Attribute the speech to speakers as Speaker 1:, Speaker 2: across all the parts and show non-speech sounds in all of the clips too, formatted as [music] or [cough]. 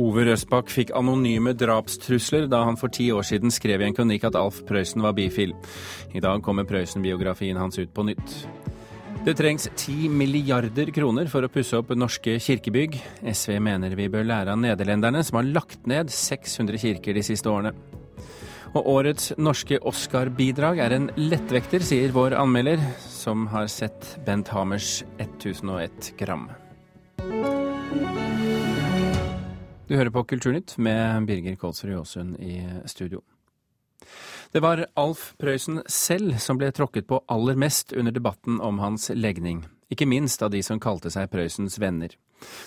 Speaker 1: Ove Røsbakk fikk anonyme drapstrusler da han for ti år siden skrev i en kronikk at Alf Prøysen var bifil. I dag kommer Prøysen-biografien hans ut på nytt. Det trengs ti milliarder kroner for å pusse opp norske kirkebygg. SV mener vi bør lære av nederlenderne, som har lagt ned 600 kirker de siste årene. Og årets norske Oscar-bidrag er en lettvekter, sier vår anmelder, som har sett Bent Hamers 1001 gram. Du hører på Kulturnytt med Birger Kålsrud Jåsund i studio. Det var Alf Prøysen selv som ble tråkket på aller mest under debatten om hans legning, ikke minst av de som kalte seg Prøysens venner.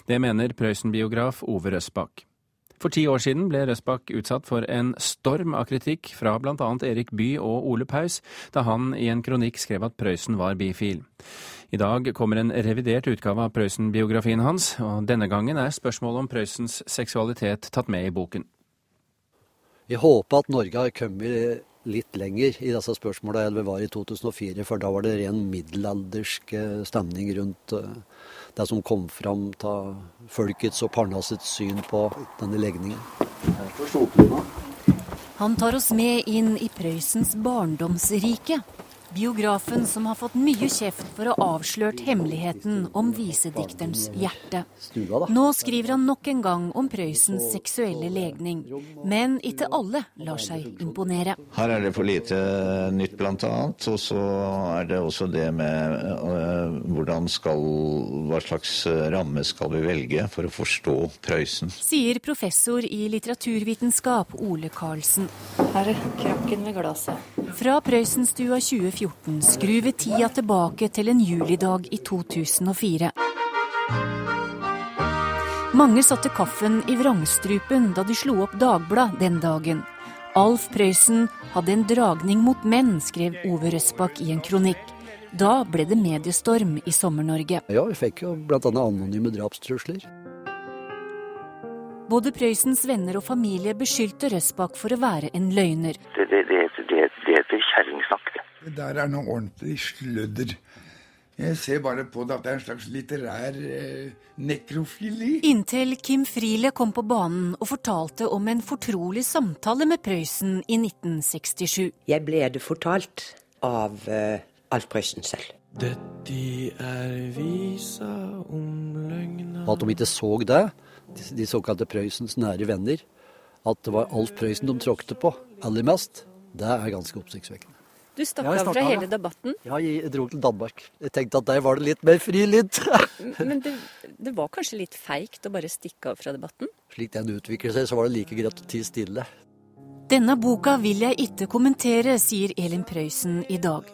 Speaker 1: Det mener Prøysen-biograf Ove Røsbakk. For ti år siden ble Røsbakk utsatt for en storm av kritikk fra bl.a. Erik Bye og Ole Paus, da han i en kronikk skrev at Prøysen var bifil. I dag kommer en revidert utgave av Prøysen-biografien hans, og denne gangen er spørsmålet om Prøysens seksualitet tatt med i boken.
Speaker 2: Vi håper at Norge har kommet litt lenger i disse spørsmålene enn vi var i 2004, for da var det ren middelaldersk eh, stemning rundt uh, det som kom fram av folkets og Parnassets syn på denne legningen.
Speaker 3: Han tar oss med inn i Prøysens barndomsrike. Biografen som har fått mye kjeft for å ha avslørt hemmeligheten om visedikterens hjerte. Nå skriver han nok en gang om Prøysens seksuelle legning, men ikke alle lar seg imponere.
Speaker 4: Her er det for lite nytt, annet. Og så er det også det med uh, hvordan skal Hva slags ramme skal vi velge for å forstå Prøysen?
Speaker 3: Sier professor i litteraturvitenskap Ole Karlsen.
Speaker 5: Her er krakken ved glasset.
Speaker 3: Fra Prøysenstua 2014 2014 skrur vi tida tilbake til en julidag i 2004. Mange satte kaffen i vrangstrupen da de slo opp Dagblad den dagen. Alf Prøysen hadde en dragning mot menn, skrev Ove Røsbakk i en kronikk. Da ble det mediestorm i Sommer-Norge.
Speaker 2: Ja, vi fikk jo bl.a. anonyme drapstrusler.
Speaker 3: Både Prøysens venner og familie beskyldte Røsbakk for å være en løgner.
Speaker 6: Det, det, det, det, heter kjerringsnakk.
Speaker 7: Det der er noe ordentlig sludder. Jeg ser bare på det at det er en slags litterær eh, nekrofili.
Speaker 3: Inntil Kim Friele kom på banen og fortalte om en fortrolig samtale med Prøysen i 1967.
Speaker 8: Jeg ble det fortalt av eh, Alf Prøysen selv.
Speaker 9: Dette er visa om løgna
Speaker 2: At de ikke så det, de såkalte Prøysens nære venner, at det var Alf Prøysen de tråkte på aller mest, det er ganske oppsiktsvekkende.
Speaker 5: Du stakk av fra hele debatten?
Speaker 2: Ja, jeg dro til Danmark. Jeg tenkte at der var det litt mer fri. [laughs]
Speaker 5: Men det, det, var kanskje litt feigt å bare stikke av fra debatten?
Speaker 2: Slik den utvikler seg, så var det like greit å tie stille.
Speaker 3: Denne boka vil jeg ikke kommentere, sier Elin Prøysen i dag.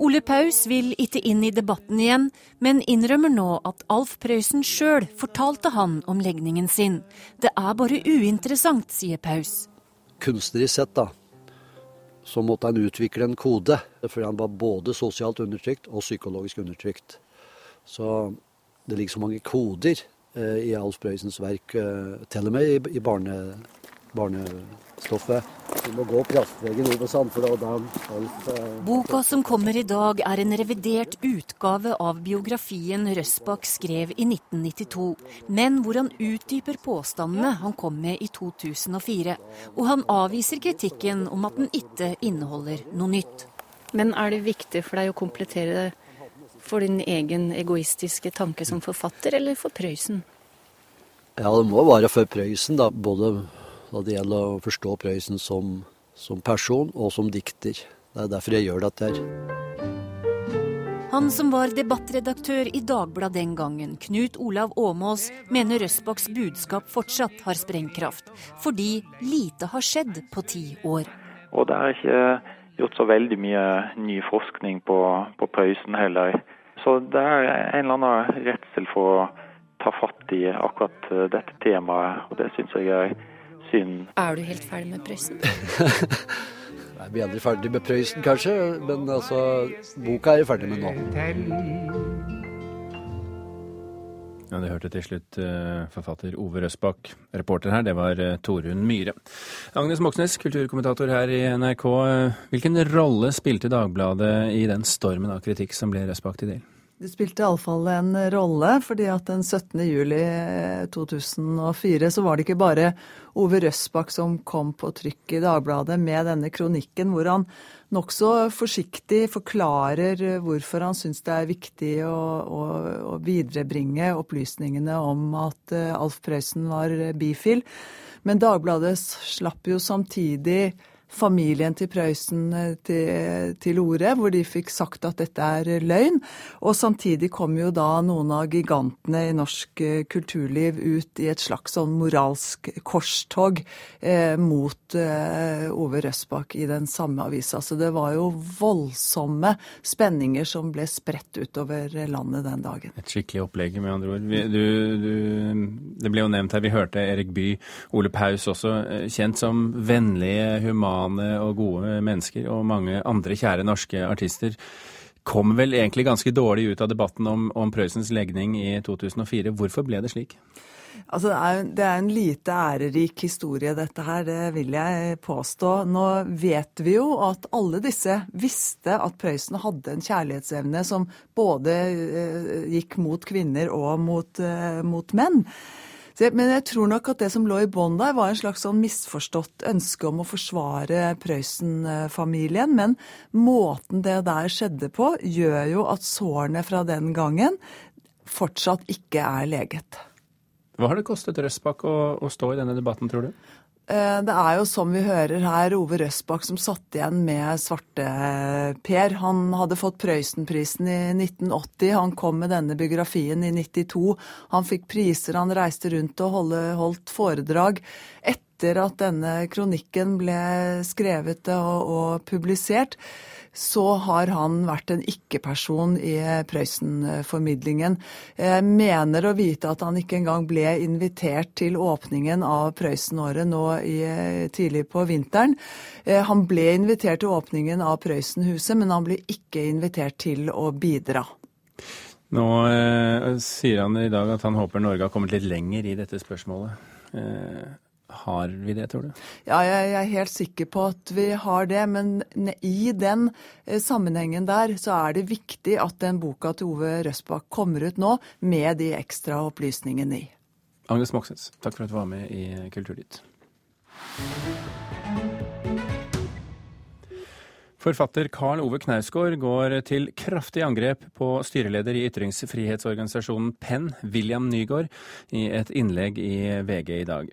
Speaker 3: Ole Paus vil ikke inn i debatten igjen, men innrømmer nå at Alf Prøysen sjøl fortalte han om legningen sin. Det er bare uinteressant, sier Paus.
Speaker 2: Kunstnerisk sett, da, så måtte han utvikle en kode. fordi han var både sosialt undertrykt og psykologisk undertrykt. Så det ligger så mange koder eh, i Alf Prøysens verk, eh, til og med i, i barne, barnestoffet. Vi må gå kraftveggen over Sandfjord.
Speaker 3: Eh... Boka som kommer i dag, er en revidert utgave av biografien Røsbakk skrev i 1992, men hvor han utdyper påstandene han kom med i 2004. Og han avviser kritikken om at den ikke inneholder noe nytt.
Speaker 5: Men er det viktig for deg å komplettere det for din egen egoistiske tanke som forfatter, eller for Prøysen?
Speaker 2: Ja, det må være for Prøysen, da. Både når det gjelder å forstå Prøysen som, som, person og som dikter. Det er derfor jeg gjør dette her.
Speaker 3: Han som var debattredaktør i Dagbladet den gangen, Knut Olav Åmås, mener Røsbakks budskap fortsatt har sprengkraft, fordi lite har skjedd på ti år.
Speaker 10: Og det er ikke gjort så veldig mye ny forskning på, på Prøysen heller. Så det er en eller annen redsel for å ta fatt i akkurat dette temaet, og det syns jeg er
Speaker 5: synd. Er du helt ferdig med Prøysen? [laughs]
Speaker 2: jeg blir aldri ferdig med Prøysen, kanskje, men altså, boka er jeg ferdig med nå.
Speaker 1: Ja, Det hørte til slutt uh, forfatter Ove Røsbakk. Reporter her, det var uh, Torunn Myhre. Agnes Moxnes, kulturkommentator her i NRK. Uh, hvilken rolle spilte Dagbladet i den stormen av kritikk som ble Røsbakk til del?
Speaker 11: Det spilte iallfall en rolle, fordi at den 17. juli 2004 så var det ikke bare Ove Røsbakk som kom på trykk i Dagbladet med denne kronikken, hvor han nokså forsiktig forklarer hvorfor han syns det er viktig å, å, å viderebringe opplysningene om at eh, Alf Prøysen var bifil. Men Dagbladet slapp jo samtidig familien til Prøysen eh, til, til orde, hvor de fikk sagt at dette er løgn. Og samtidig kom jo da noen av gigantene i norsk eh, kulturliv ut i et slags sånn moralsk korstog eh, mot eh, Ove Røsbakk i den samme avisa. Så det var jo voldsomme spenninger som ble spredt utover landet den dagen.
Speaker 1: Et skikkelig opplegg, med andre ord. Du, du, det ble jo nevnt her, vi hørte Erik Bye, Ole Paus også, eh, kjent som vennlige, humane humane og gode mennesker, og mange andre kjære norske artister, kom vel egentlig ganske dårlig ut av debatten om, om Prøysens legning i 2004. Hvorfor ble det slik?
Speaker 11: Altså, det, er, det er en lite ærerik historie, dette her, det vil jeg påstå. Nå vet vi jo at alle disse visste at Prøysen hadde en kjærlighetsevne som både eh, gikk mot kvinner og mot, eh, mot menn. Men jeg tror nok at det som lå i bånn der, var en slags sånn misforstått ønske om å forsvare Prøysen-familien. Men måten det der skjedde på, gjør jo at sårene fra den gangen fortsatt ikke er leget.
Speaker 1: Hva har det kostet Røsbakk å, å stå i denne debatten, tror du?
Speaker 11: Eh, det er jo som vi hører her, Ove Røsbakk som satt igjen med Svarte-Per. Han hadde fått Prøysenprisen i 1980. Han kom med denne biografien i 92. Han fikk priser, han reiste rundt og holdt foredrag. Etter at denne kronikken ble skrevet og, og publisert, så har han vært en ikke-person i Prøysen-formidlingen. Jeg mener å vite at han ikke engang ble invitert til åpningen av Prøysen-året nå i, tidlig på vinteren. Eh, han ble invitert til åpningen av Prøysen-huset, men han ble ikke invitert til å bidra.
Speaker 1: Nå eh, sier han i dag at han håper Norge har kommet litt lenger i dette spørsmålet. Eh, har vi det, tror du?
Speaker 11: Ja, jeg er helt sikker på at vi har det. Men i den eh, sammenhengen der så er det viktig at den boka til Ove Røsbakk kommer ut nå med de ekstra opplysningene i.
Speaker 1: Agnes Moxnes, takk for at du var med i Kulturnytt. Forfatter Karl Ove Knausgård går til kraftig angrep på styreleder i ytringsfrihetsorganisasjonen Penn, William Nygaard, i et innlegg i VG i dag.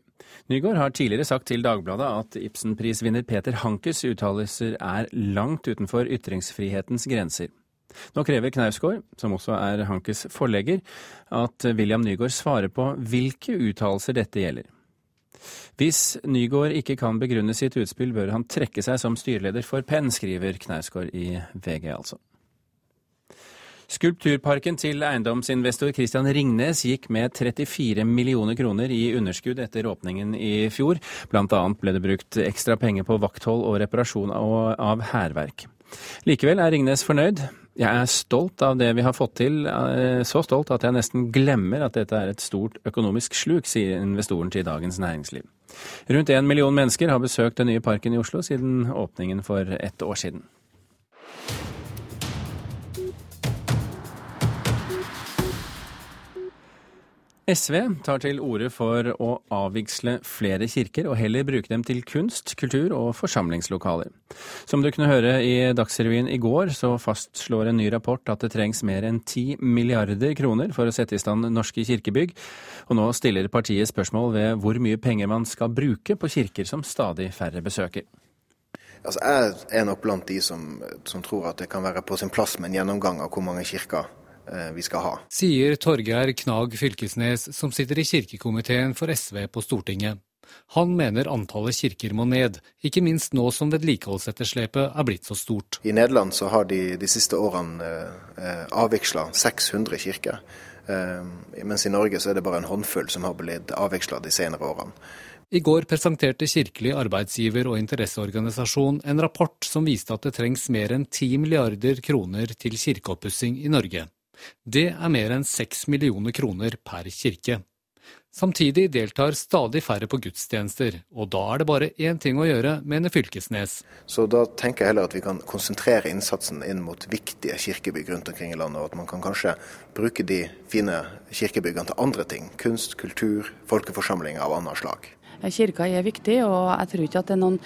Speaker 1: Nygaard har tidligere sagt til Dagbladet at Ibsenprisvinner Peter Hankes uttalelser er langt utenfor ytringsfrihetens grenser. Nå krever Knausgård, som også er Hankes forlegger, at William Nygaard svarer på hvilke uttalelser dette gjelder. Hvis Nygaard ikke kan begrunne sitt utspill, bør han trekke seg som styreleder for Penn, skriver Knausgård i VG, altså. Skulpturparken til eiendomsinvestor Christian Ringnes gikk med 34 millioner kroner i underskudd etter åpningen i fjor. Blant annet ble det brukt ekstra penger på vakthold og reparasjon av hærverk. Likevel er Ringnes fornøyd. Jeg er stolt av det vi har fått til, eh, så stolt at jeg nesten glemmer at dette er et stort økonomisk sluk, sier investoren til Dagens Næringsliv. Rundt én million mennesker har besøkt den nye parken i Oslo siden åpningen for ett år siden. SV tar til orde for å avvigsle flere kirker og heller bruke dem til kunst, kultur og forsamlingslokaler. Som du kunne høre i Dagsrevyen i går, så fastslår en ny rapport at det trengs mer enn ti milliarder kroner for å sette i stand norske kirkebygg, og nå stiller partiet spørsmål ved hvor mye penger man skal bruke på kirker som stadig færre besøker.
Speaker 12: Altså, jeg er nok blant de som, som tror at det kan være på sin plass med en gjennomgang av hvor mange kirker vi skal ha.
Speaker 13: Sier Torgeir Knag Fylkesnes, som sitter i kirkekomiteen for SV på Stortinget. Han mener antallet kirker må ned, ikke minst nå som vedlikeholdsetterslepet er blitt så stort.
Speaker 12: I Nederland så har de de siste årene eh, avviksla 600 kirker. Eh, mens i Norge så er det bare en håndfull som har blitt avviksla de senere årene.
Speaker 13: I går presenterte Kirkelig arbeidsgiver- og interesseorganisasjon en rapport som viste at det trengs mer enn 10 milliarder kroner til kirkeoppussing i Norge. Det er mer enn seks millioner kroner per kirke. Samtidig deltar stadig færre på gudstjenester, og da er det bare én ting å gjøre, mener Fylkesnes.
Speaker 12: Så da tenker jeg heller at vi kan konsentrere innsatsen inn mot viktige kirkebygg rundt omkring i landet, og at man kan kanskje bruke de fine kirkebyggene til andre ting. Kunst, kultur, folkeforsamlinger av annet slag.
Speaker 14: Kirka er viktig, og jeg tror ikke at det er noen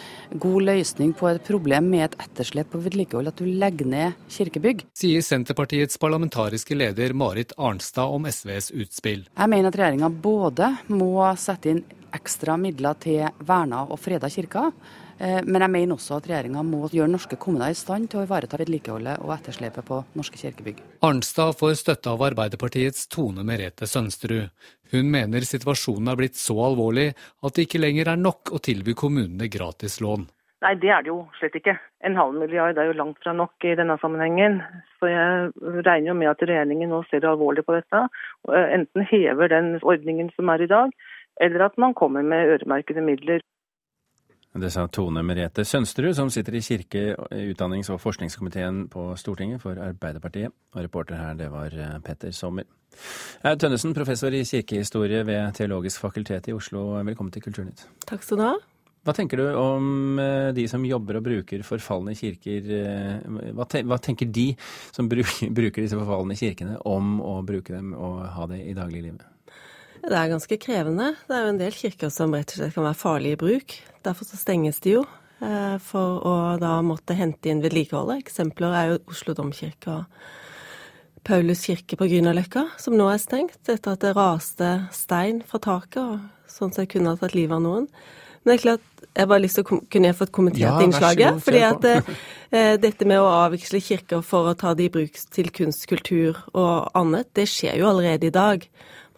Speaker 14: god løsning på et problem med et etterslep på vedlikehold, at du legger ned kirkebygg.
Speaker 13: Sier Senterpartiets parlamentariske leder Marit Arnstad om SVs utspill.
Speaker 14: Jeg mener at regjeringa både må sette inn ekstra midler til verna og freda kirker, Eh, men jeg mener også at regjeringa må gjøre norske kommuner i stand til å ivareta vedlikeholdet og etterslepet på norske kirkebygg.
Speaker 13: Arnstad får støtte av Arbeiderpartiets Tone Merete Sønsterud. Hun mener situasjonen er blitt så alvorlig at det ikke lenger er nok å tilby kommunene gratislån.
Speaker 15: Nei, det er det jo slett ikke. En halv milliard er jo langt fra nok i denne sammenhengen. Så jeg regner jo med at regjeringen nå ser alvorlig på dette. og Enten hever den ordningen som er i dag, eller at man kommer med øremerkede midler.
Speaker 1: Det sa Tone Merete Sønsterud, som sitter i kirke-, utdannings- og forskningskomiteen på Stortinget for Arbeiderpartiet. Og reporter her, det var eh, Petter Sommer. Aud Tønnesen, professor i kirkehistorie ved Teologisk fakultet i Oslo. Velkommen til Kulturnytt.
Speaker 16: Takk skal du ha.
Speaker 1: Hva tenker du om eh, de som jobber og bruker forfalne kirker? Eh, hva tenker de som [laughs] bruker disse forfalne kirkene, om å bruke dem og ha det i dagliglivet?
Speaker 16: Det er ganske krevende. Det er jo en del kirker som rett og slett kan være farlige i bruk. Derfor så stenges de jo eh, for å da måtte hente inn vedlikeholdet. Eksempler er jo Oslo domkirke og Paulus kirke på Grünerløkka, som nå er stengt etter at det raste stein fra taket, og sånn sett kunne ha tatt livet av noen. Men det er klart, jeg bare lyst til å kunne jeg fått kommentert ja, innslaget. God, fordi at eh, dette med å avviksle kirker for å ta det i bruk til kunst, kultur og annet, det skjer jo allerede i dag.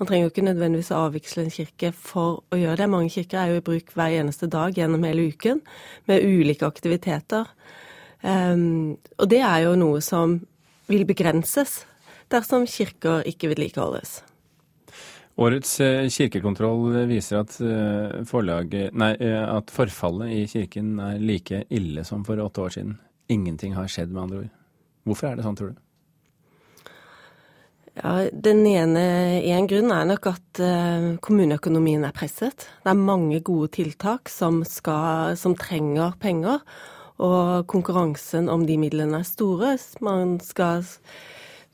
Speaker 16: Man trenger jo ikke nødvendigvis å avviksle en kirke for å gjøre det. Mange kirker er jo i bruk hver eneste dag gjennom hele uken, med ulike aktiviteter. Um, og det er jo noe som vil begrenses dersom kirker ikke vedlikeholdes.
Speaker 1: Årets eh, kirkekontroll viser at, eh, nei, eh, at forfallet i kirken er like ille som for åtte år siden. Ingenting har skjedd, med andre ord. Hvorfor er det sånn, tror du?
Speaker 16: Ja, Den ene en grunn er nok at kommuneøkonomien er presset. Det er mange gode tiltak som, skal, som, trenger penger, og konkurransen om de midlene er store. Man skal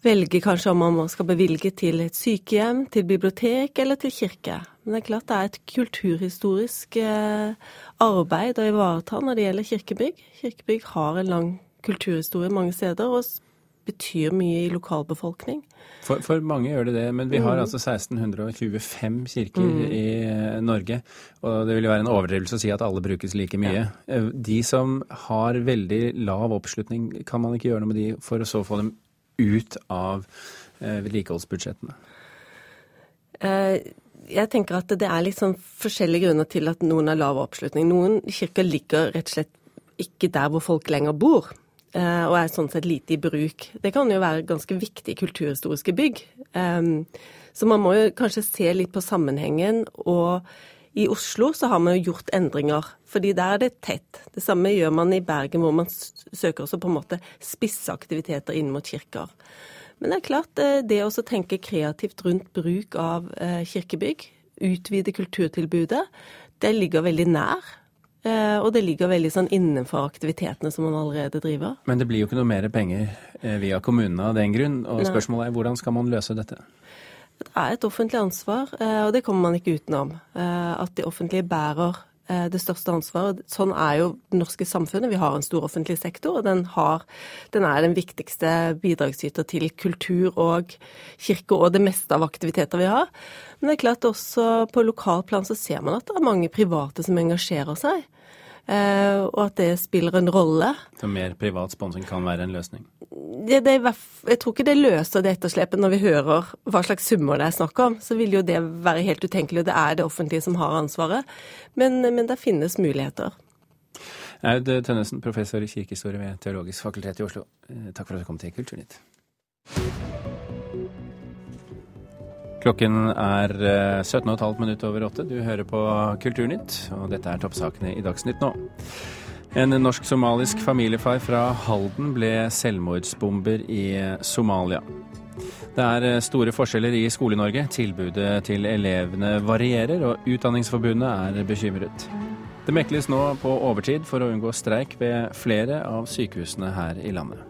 Speaker 16: velge kanskje om man skal bevilge til et sykehjem, til bibliotek eller til kirke. Men det er klart det er et kulturhistorisk uh, arbeid å ivareta når det gjelder kirkebygg. Kirkebygg har en lang kulturhistorie mange steder. og betyr mye i lokalbefolkning.
Speaker 1: For, for, mange gjør det det, men vi har mm. altså 1625 kirker mm. i eh, Norge. Og det vil jo være en overdrivelse å si at alle brukes like mye. Ja. Eh, de som har veldig lav oppslutning, kan man ikke gjøre noe med de for å så få dem ut av eh, vedlikeholdsbudsjettene?
Speaker 16: Eh, jeg tenker at det er liksom forskjellige grunner til at noen har lav oppslutning. Noen kirker ligger rett og slett ikke der hvor folk lenger bor. Eh, og er sånn sett lite i bruk. Det kan jo være ganske viktige kulturhistoriske bygg. Så man må jo kanskje se litt på sammenhengen. Og i Oslo så har man jo gjort endringer, fordi der er det tett. Det samme gjør man i Bergen, hvor man søker også på en måte spisse aktiviteter inn mot kirker. Men det er klart, eh, det å tenke kreativt rundt bruk av eh, kirkebygg, utvide kulturtilbudet, det ligger veldig nær Eh, og det ligger veldig sånn innenfor aktivitetene som man allerede driver.
Speaker 1: Men det blir jo ikke noe mer penger via kommunene av den grunn. Og spørsmålet er hvordan skal man løse dette?
Speaker 16: Det er et offentlig ansvar, eh, og det kommer man ikke utenom. At de offentlige bærer det største ansvaret. Sånn er jo det norske samfunnet. Vi har en stor offentlig sektor, og den, har, den er den viktigste bidragsyter til kultur og kirke og det meste av aktiviteter vi har. Men det er klart også på lokalplan så ser man at det er mange private som engasjerer seg. Eh, og at det spiller en rolle.
Speaker 1: Så mer privat sponsing kan være en løsning?
Speaker 16: Det, det, jeg tror ikke det løser det etterslepet når vi hører hva slags summer det er snakk om. Så vil jo det være helt utenkelig. og Det er det offentlige som har ansvaret. Men, men det finnes muligheter.
Speaker 1: Aud Tønnesen, professor i kirkehistorie ved Teologisk fakultet i Oslo. Eh, takk for at du kom til Kulturnytt. Klokken er 17,5 eh, minutter over åtte. Du hører på Kulturnytt, og dette er toppsakene i Dagsnytt nå. En norsk-somalisk familiefar fra Halden ble selvmordsbomber i Somalia. Det er eh, store forskjeller i Skole-Norge. Tilbudet til elevene varierer, og Utdanningsforbundet er bekymret. Det mekles nå på overtid for å unngå streik ved flere av sykehusene her i landet.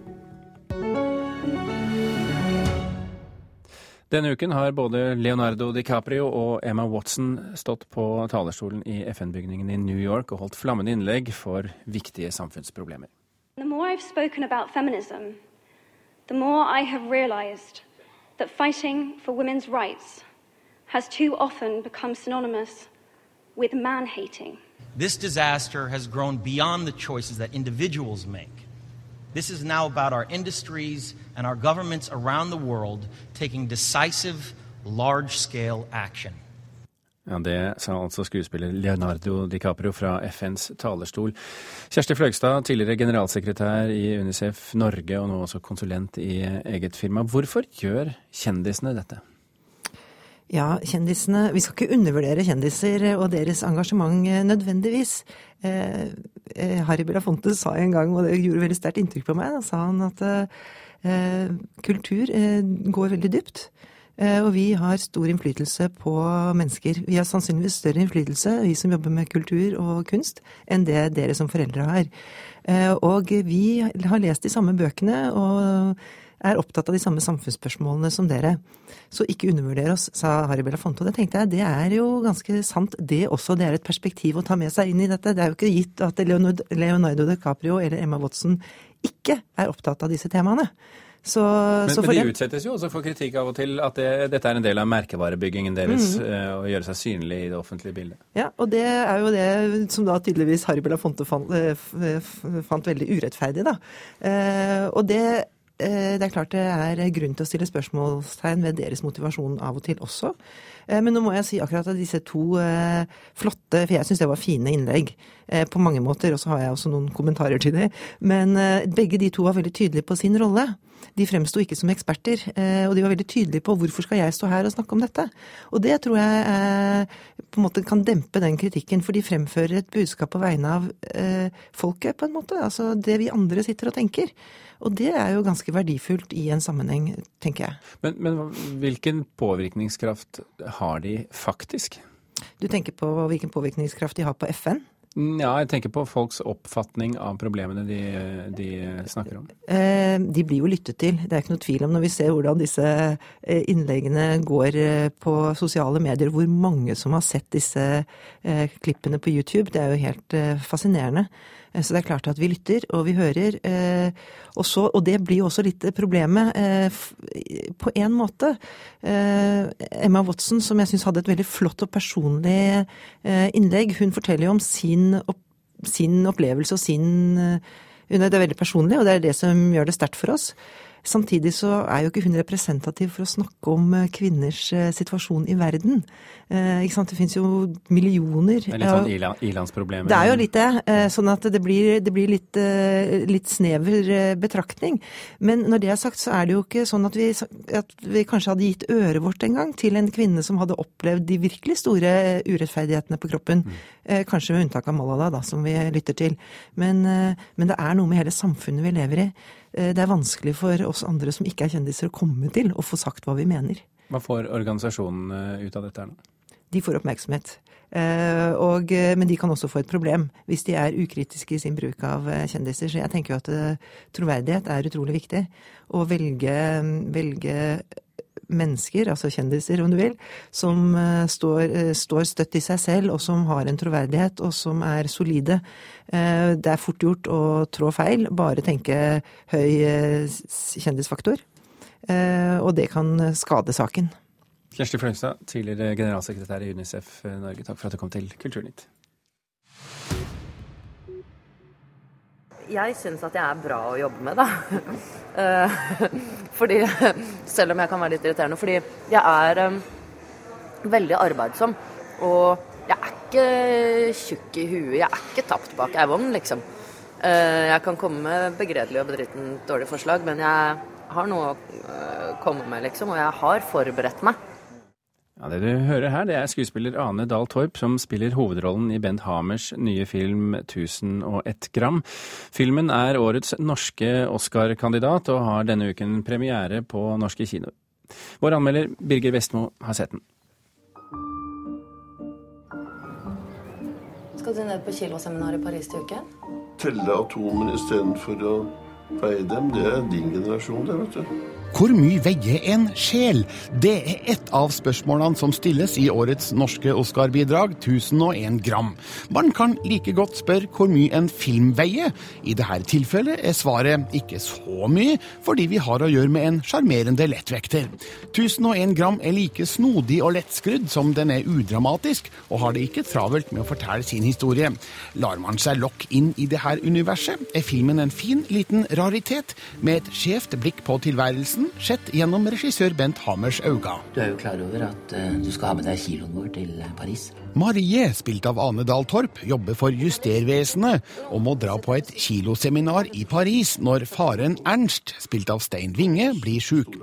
Speaker 1: Denne uken har både Leonardo DiCaprio og Emma Watson stått på talerstolen i FN-bygningen i New York og holdt flammende innlegg for viktige samfunnsproblemer.
Speaker 17: The more I've spoken about feminism, the more I have realized that fighting for women's rights has too often become synonymous with man hating.
Speaker 18: This disaster has grown beyond the choices that individuals make. This is now about our industries and our governments around the world taking decisive, large scale action.
Speaker 1: Ja, Det sa altså skuespiller Leonardo DiCaprio fra FNs talerstol. Kjersti Fløgstad, tidligere generalsekretær i Unicef Norge og nå også konsulent i eget firma. Hvorfor gjør kjendisene dette?
Speaker 19: Ja, kjendisene Vi skal ikke undervurdere kjendiser og deres engasjement eh, nødvendigvis. Eh, eh, Harry Belafonte sa en gang, og det gjorde veldig sterkt inntrykk på meg, da sa han at eh, kultur eh, går veldig dypt. Eh, og vi har stor innflytelse på mennesker. Vi har sannsynligvis større innflytelse, vi som jobber med kultur og kunst, enn det dere som foreldre har. Og vi har lest de samme bøkene og er opptatt av de samme samfunnsspørsmålene som dere. Så ikke undervurder oss, sa Harry Belafonte. Og det tenkte jeg, det er jo ganske sant det også. Det er et perspektiv å ta med seg inn i dette. Det er jo ikke gitt at Leonardo DiCaprio eller Emma Watson ikke er opptatt av disse temaene. Så,
Speaker 1: men, så men, de utsettes jo også for kritikk av og til, at det, dette er en del av merkevarebyggingen deres. Mm. å gjøre seg synlig i det offentlige bildet.
Speaker 19: Ja, og det er jo det som da tydeligvis Harry Belafonte fant, fant veldig urettferdig, da. og det Eh, det er klart det er grunn til å stille spørsmålstegn ved deres motivasjon av og til også. Eh, men nå må jeg si akkurat at disse to eh, flotte For jeg syns det var fine innlegg på mange måter, og så har jeg også noen kommentarer til det. Men begge de to var veldig tydelige på sin rolle. De fremsto ikke som eksperter, og de var veldig tydelige på hvorfor skal jeg stå her og snakke om dette. Og det tror jeg på en måte kan dempe den kritikken, for de fremfører et budskap på vegne av folket, på en måte. Altså det vi andre sitter og tenker. Og det er jo ganske verdifullt i en sammenheng, tenker jeg.
Speaker 1: Men, men hvilken påvirkningskraft har de faktisk?
Speaker 19: Du tenker på hvilken påvirkningskraft de har på FN?
Speaker 1: Ja, jeg tenker på folks oppfatning av problemene de, de, snakker om.
Speaker 19: Eh, de blir jo lyttet til, det er ikke noe tvil om når vi ser hvordan disse eh, innleggene går eh, på sosiale medier, hvor mange som har sett disse klippene på YouTube. Det er jo helt fascinerende. Eh, så det er klart at vi lytter, og vi hører. Eh, og, så, og det blir jo også litt problemet, eh, på en måte. Emma Watson, som jeg syns hadde et veldig flott og personlig innlegg, hun forteller jo om sin, sin opplevelse og sin Det er veldig personlig, og det er det som gjør det sterkt for oss. Samtidig så er jo ikke hun representativ for å snakke om eh, kvinners eh, situasjon i verden. Eh, ikke sant? Det finnes jo millioner
Speaker 1: Det er litt sånn ilandsproblemer?
Speaker 19: Det er jo litt det. Eh, sånn at det blir, det blir litt, litt, snever betraktning. Men når det er sagt, så er det jo ikke sånn at vi, at vi kanskje hadde gitt øret vårt en gang til en kvinne som hadde opplevd de virkelig store urettferdighetene på kroppen. Mm. Kanskje med unntak av Malala, da, som vi lytter til. Men, men det er noe med hele samfunnet vi lever i. Eh, det er vanskelig for oss andre som ikke er kjendiser å komme til og få sagt hva vi mener.
Speaker 1: Hva får organisasjonene eh, ut av dette her nå?
Speaker 19: De får oppmerksomhet. Eh, og, men de kan også få et problem hvis de er ukritiske i sin bruk av kjendiser. Så jeg tenker jo at troverdighet er utrolig viktig. Å velge, velge mennesker, altså kjendiser om du vil, som eh, står, eh, står, støtt i seg selv, og som har en troverdighet, og som er solide. Eh, det er fort gjort å trå feil, bare tenke høy kjendisfaktor. Og det kan skade saken.
Speaker 1: Kjersti Fløgstad, tidligere generalsekretær i Unicef Norge, takk for at du kom til Kulturnytt.
Speaker 20: Jeg syns at jeg er bra å jobbe med, da. [laughs] Eh, fordi Selv om jeg kan være litt irriterende. Fordi jeg er um, veldig arbeidsom. Og jeg er ikke tjukk i huet. Jeg er ikke tapt bak ei vogn, liksom. Uh, jeg kan komme med begredelig og bedritent dårlig forslag, men jeg har noe å komme med, liksom. Og jeg har forberedt meg.
Speaker 1: Ja, Det du hører her, det er skuespiller Ane Dahl Torp som spiller hovedrollen i Bent Hamers nye film 1001 gram'. Filmen er årets norske Oscar-kandidat og har denne uken premiere på norske kinoer. Vår anmelder Birger Vestmo har sett den.
Speaker 20: Skal du ned på kiloseminar i Paris til uken?
Speaker 21: Telle atomer istedenfor å veie dem, det er din generasjon, det, vet du.
Speaker 22: Hvor mye veier en sjel? Det er ett av spørsmålene som stilles i årets norske Oscar-bidrag 1001 gram. Man kan like godt spørre hvor mye en film veier. I dette tilfellet er svaret ikke så mye, fordi vi har å gjøre med en sjarmerende lettvekter. 1001 gram er like snodig og lettskrudd som den er udramatisk, og har det ikke travelt med å fortelle sin historie. Lar man seg lokke inn i dette universet, er filmen en fin, liten raritet, med et skjevt blikk på tilværelsen prosessen sett gjennom regissør Bent Hamers øyne.
Speaker 23: Du er jo klar over at uh, du skal ha med deg kiloen vår til Paris?
Speaker 22: Marie, spilt av Ane Dahl Torp, jobber for Justervesenet og må dra på et kiloseminar i Paris når faren Ernst, spilt av Stein Winge, blir sjuk.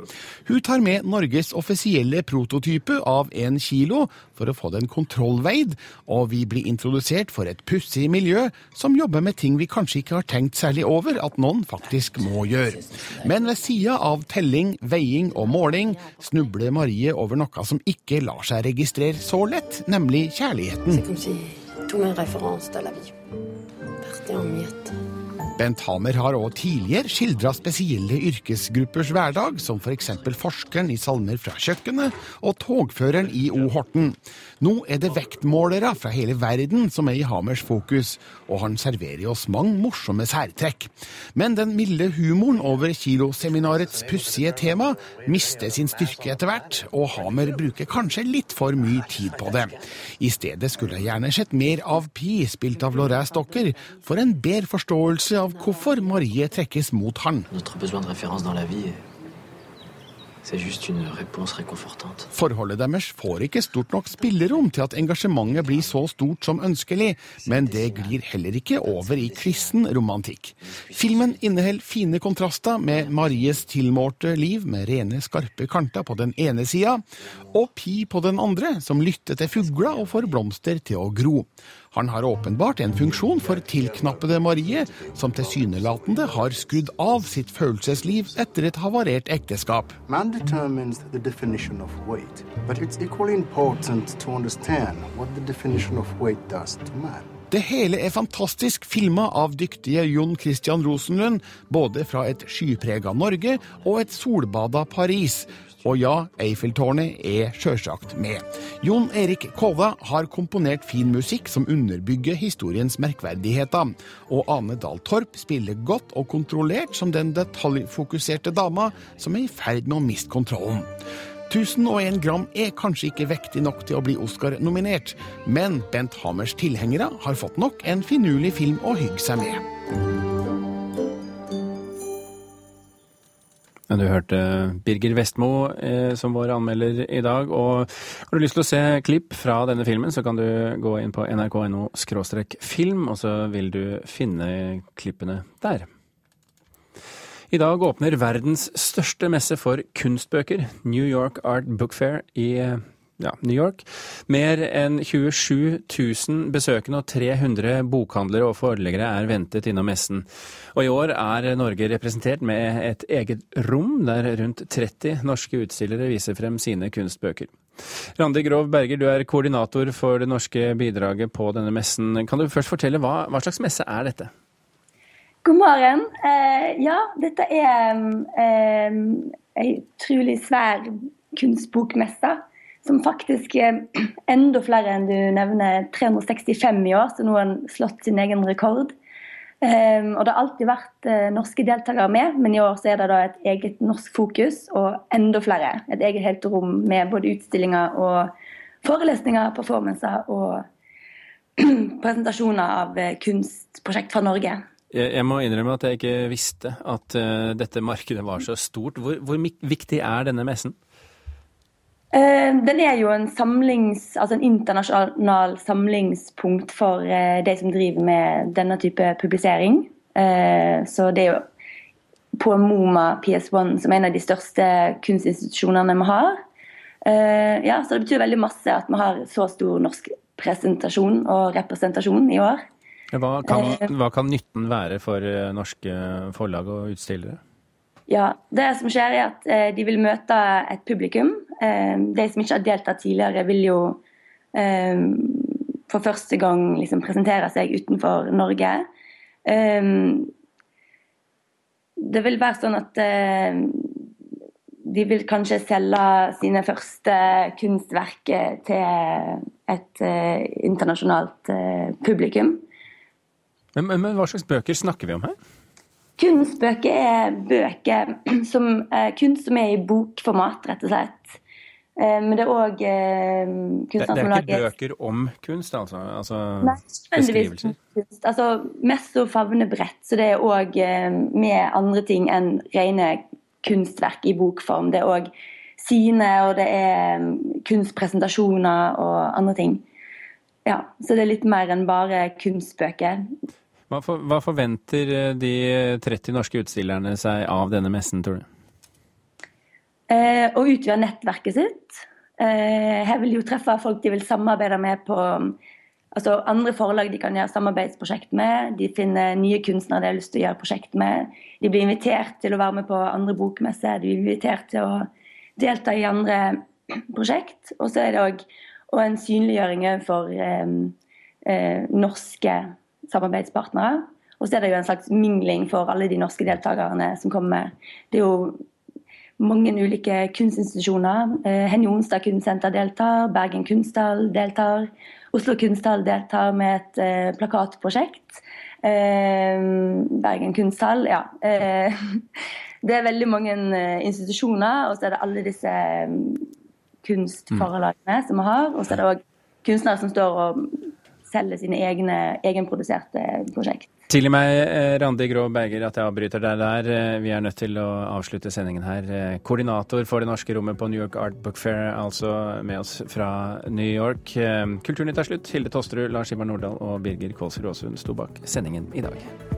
Speaker 22: Hun tar med Norges offisielle prototype av en kilo for å få den kontrollveid, og vi blir introdusert for et pussig miljø som jobber med ting vi kanskje ikke har tenkt særlig over at noen faktisk må gjøre. Men ved sida av telling, veiing og måling snubler Marie over noe som ikke lar seg registrere så lett, nemlig C'est
Speaker 21: comme si toutes mes références de la vie partaient en miettes.
Speaker 22: Bent Hamer har òg tidligere skildra spesielle yrkesgruppers hverdag, som f.eks. For forskeren i Salmer fra kjøkkenet og togføreren i O. Horten. Nå er det vektmålere fra hele verden som er i Hamers fokus, og han serverer oss mange morsomme særtrekk. Men den milde humoren over kiloseminarets pussige tema mister sin styrke etter hvert, og Hamer bruker kanskje litt for mye tid på det. I stedet skulle jeg gjerne sett mer av Pi, spilt av Laurent Stokker, for en bedre forståelse av hvorfor Marie trekkes mot han. Forholdet deres får ikke stort nok spillerom til at engasjementet blir så stort som ønskelig, men det glir heller ikke over i kristen romantikk. Filmen inneholder fine kontraster med Maries tilmålte liv med rene, skarpe kanter på den ene sida, og Pi på den andre, som lytter til fugler og får blomster til å gro. Han har åpenbart en funksjon for tilknappede Marie, som tilsynelatende har skrudd av sitt følelsesliv etter et havarert ekteskap.
Speaker 24: Weight.
Speaker 22: Det hele er fantastisk filma av dyktige Jon Christian Rosenlund, både fra et skyprega Norge og et solbada Paris, og ja, Eiffeltårnet er sjølsagt med. Jon Erik Kova har komponert fin musikk som underbygger historiens merkverdigheter. Og Ane Dahl Torp spiller godt og kontrollert som den detaljfokuserte dama som er i ferd med å miste kontrollen. 1001 gram er kanskje ikke vektig nok til å bli Oscar-nominert, men Bent Hamers tilhengere har fått nok en finurlig film å hygge seg med.
Speaker 1: Du hørte Birger Vestmo eh, som vår anmelder i dag. og Har du lyst til å se klipp fra denne filmen, så kan du gå inn på nrk.no film, og så vil du finne klippene der. I dag åpner verdens største messe for kunstbøker, New York Art Book Fair i ja, New York. Mer enn 27 000 besøkende og 300 bokhandlere og forleggere er ventet innom messen. Og i år er Norge representert med et eget rom der rundt 30 norske utstillere viser frem sine kunstbøker. Randi Grov Berger, du er koordinator for det norske bidraget på denne messen. Kan du først fortelle hva, hva slags messe er dette?
Speaker 25: God morgen. Eh, ja, dette er eh, en utrolig svær kunstbokmesse som faktisk er [clears throat] enda flere enn du nevner, 365 i år, så nå har han slått sin egen rekord. Um, og Det har alltid vært uh, norske deltakere med, men i år så er det da et eget norsk fokus og enda flere. Et eget helt rom med både utstillinger og forelesninger, performancer og [clears throat] presentasjoner av uh, kunstprosjekt fra Norge.
Speaker 1: Jeg, jeg må innrømme at jeg ikke visste at uh, dette markedet var så stort. Hvor, hvor viktig er denne messen?
Speaker 25: Eh, den er jo en samlings, altså en internasjonal samlingspunkt for eh, de som driver med denne type publisering. Eh, så det er jo på MoMA PS1 som er en av de største kunstinstitusjonene vi har. Ja, så det betyr veldig masse at vi har så stor norsk presentasjon og representasjon i år.
Speaker 1: Hva kan, hva kan nytten være for norske forlag og utstillere?
Speaker 25: Ja, Det som skjer, er at de vil møte et publikum. Eh, de som ikke har deltatt tidligere, vil jo eh, for første gang liksom, presentere seg utenfor Norge. Eh, det vil være sånn at eh, de vil kanskje selge sine første kunstverk til et uh, internasjonalt uh, publikum.
Speaker 1: Men, men, men, hva slags bøker snakker vi om her?
Speaker 25: Kunstbøker er bøker som kunst som er i bokformat, rett og slett. Men det er òg kunstnere
Speaker 1: som lager Det er ikke bøker om kunst, altså? altså
Speaker 25: Nei, beskrivelser? Kunst. Altså, mest så favner bredt, så det er òg med andre ting enn rene kunstverk i bokform. Det er òg sine, og det er kunstpresentasjoner og andre ting. Ja, Så det er litt mer enn bare kunstbøker.
Speaker 1: Hva, for, hva forventer eh, de 30 norske utstillerne seg av denne messen, tror du?
Speaker 25: Eh, og utvide nettverket sitt. Eh, jeg vil jo treffe folk de vil samarbeide med på altså andre forlag de kan gjøre samarbeidsprosjekt med. De finner nye kunstnere de har lyst til å gjøre prosjekt med. De blir invitert til å være med på andre bokmesser. De blir invitert til å delta i andre prosjekt. Og så er det òg en synliggjøring for eh, eh, norske samarbeidspartnere. Og så er det jo en slags mingling for alle de norske deltakerne som kommer. Det er jo mange ulike kunstinstitusjoner. Eh, Henny Onsdag kunstsenter deltar, Bergen kunsthall deltar. Oslo kunsthall deltar med et eh, plakatprosjekt. Eh, Bergen kunsthall, ja. [laughs] Det er veldig mange institusjoner, og så er det alle disse kunstforlagene som vi har. Og så er det òg kunstnere som står og selger sine egne egenproduserte prosjekt.
Speaker 1: Tilgi meg, eh, Randi Grå Berger, at jeg avbryter deg der. Eh, vi er nødt til å avslutte sendingen her. Eh, koordinator for det norske rommet på New York Art Book Fair, altså med oss fra New York. Kulturnytt er slutt. Hilde Tosterud, Lars Ivar Nordahl og Birger Kålsrud Aasund sto bak sendingen i dag.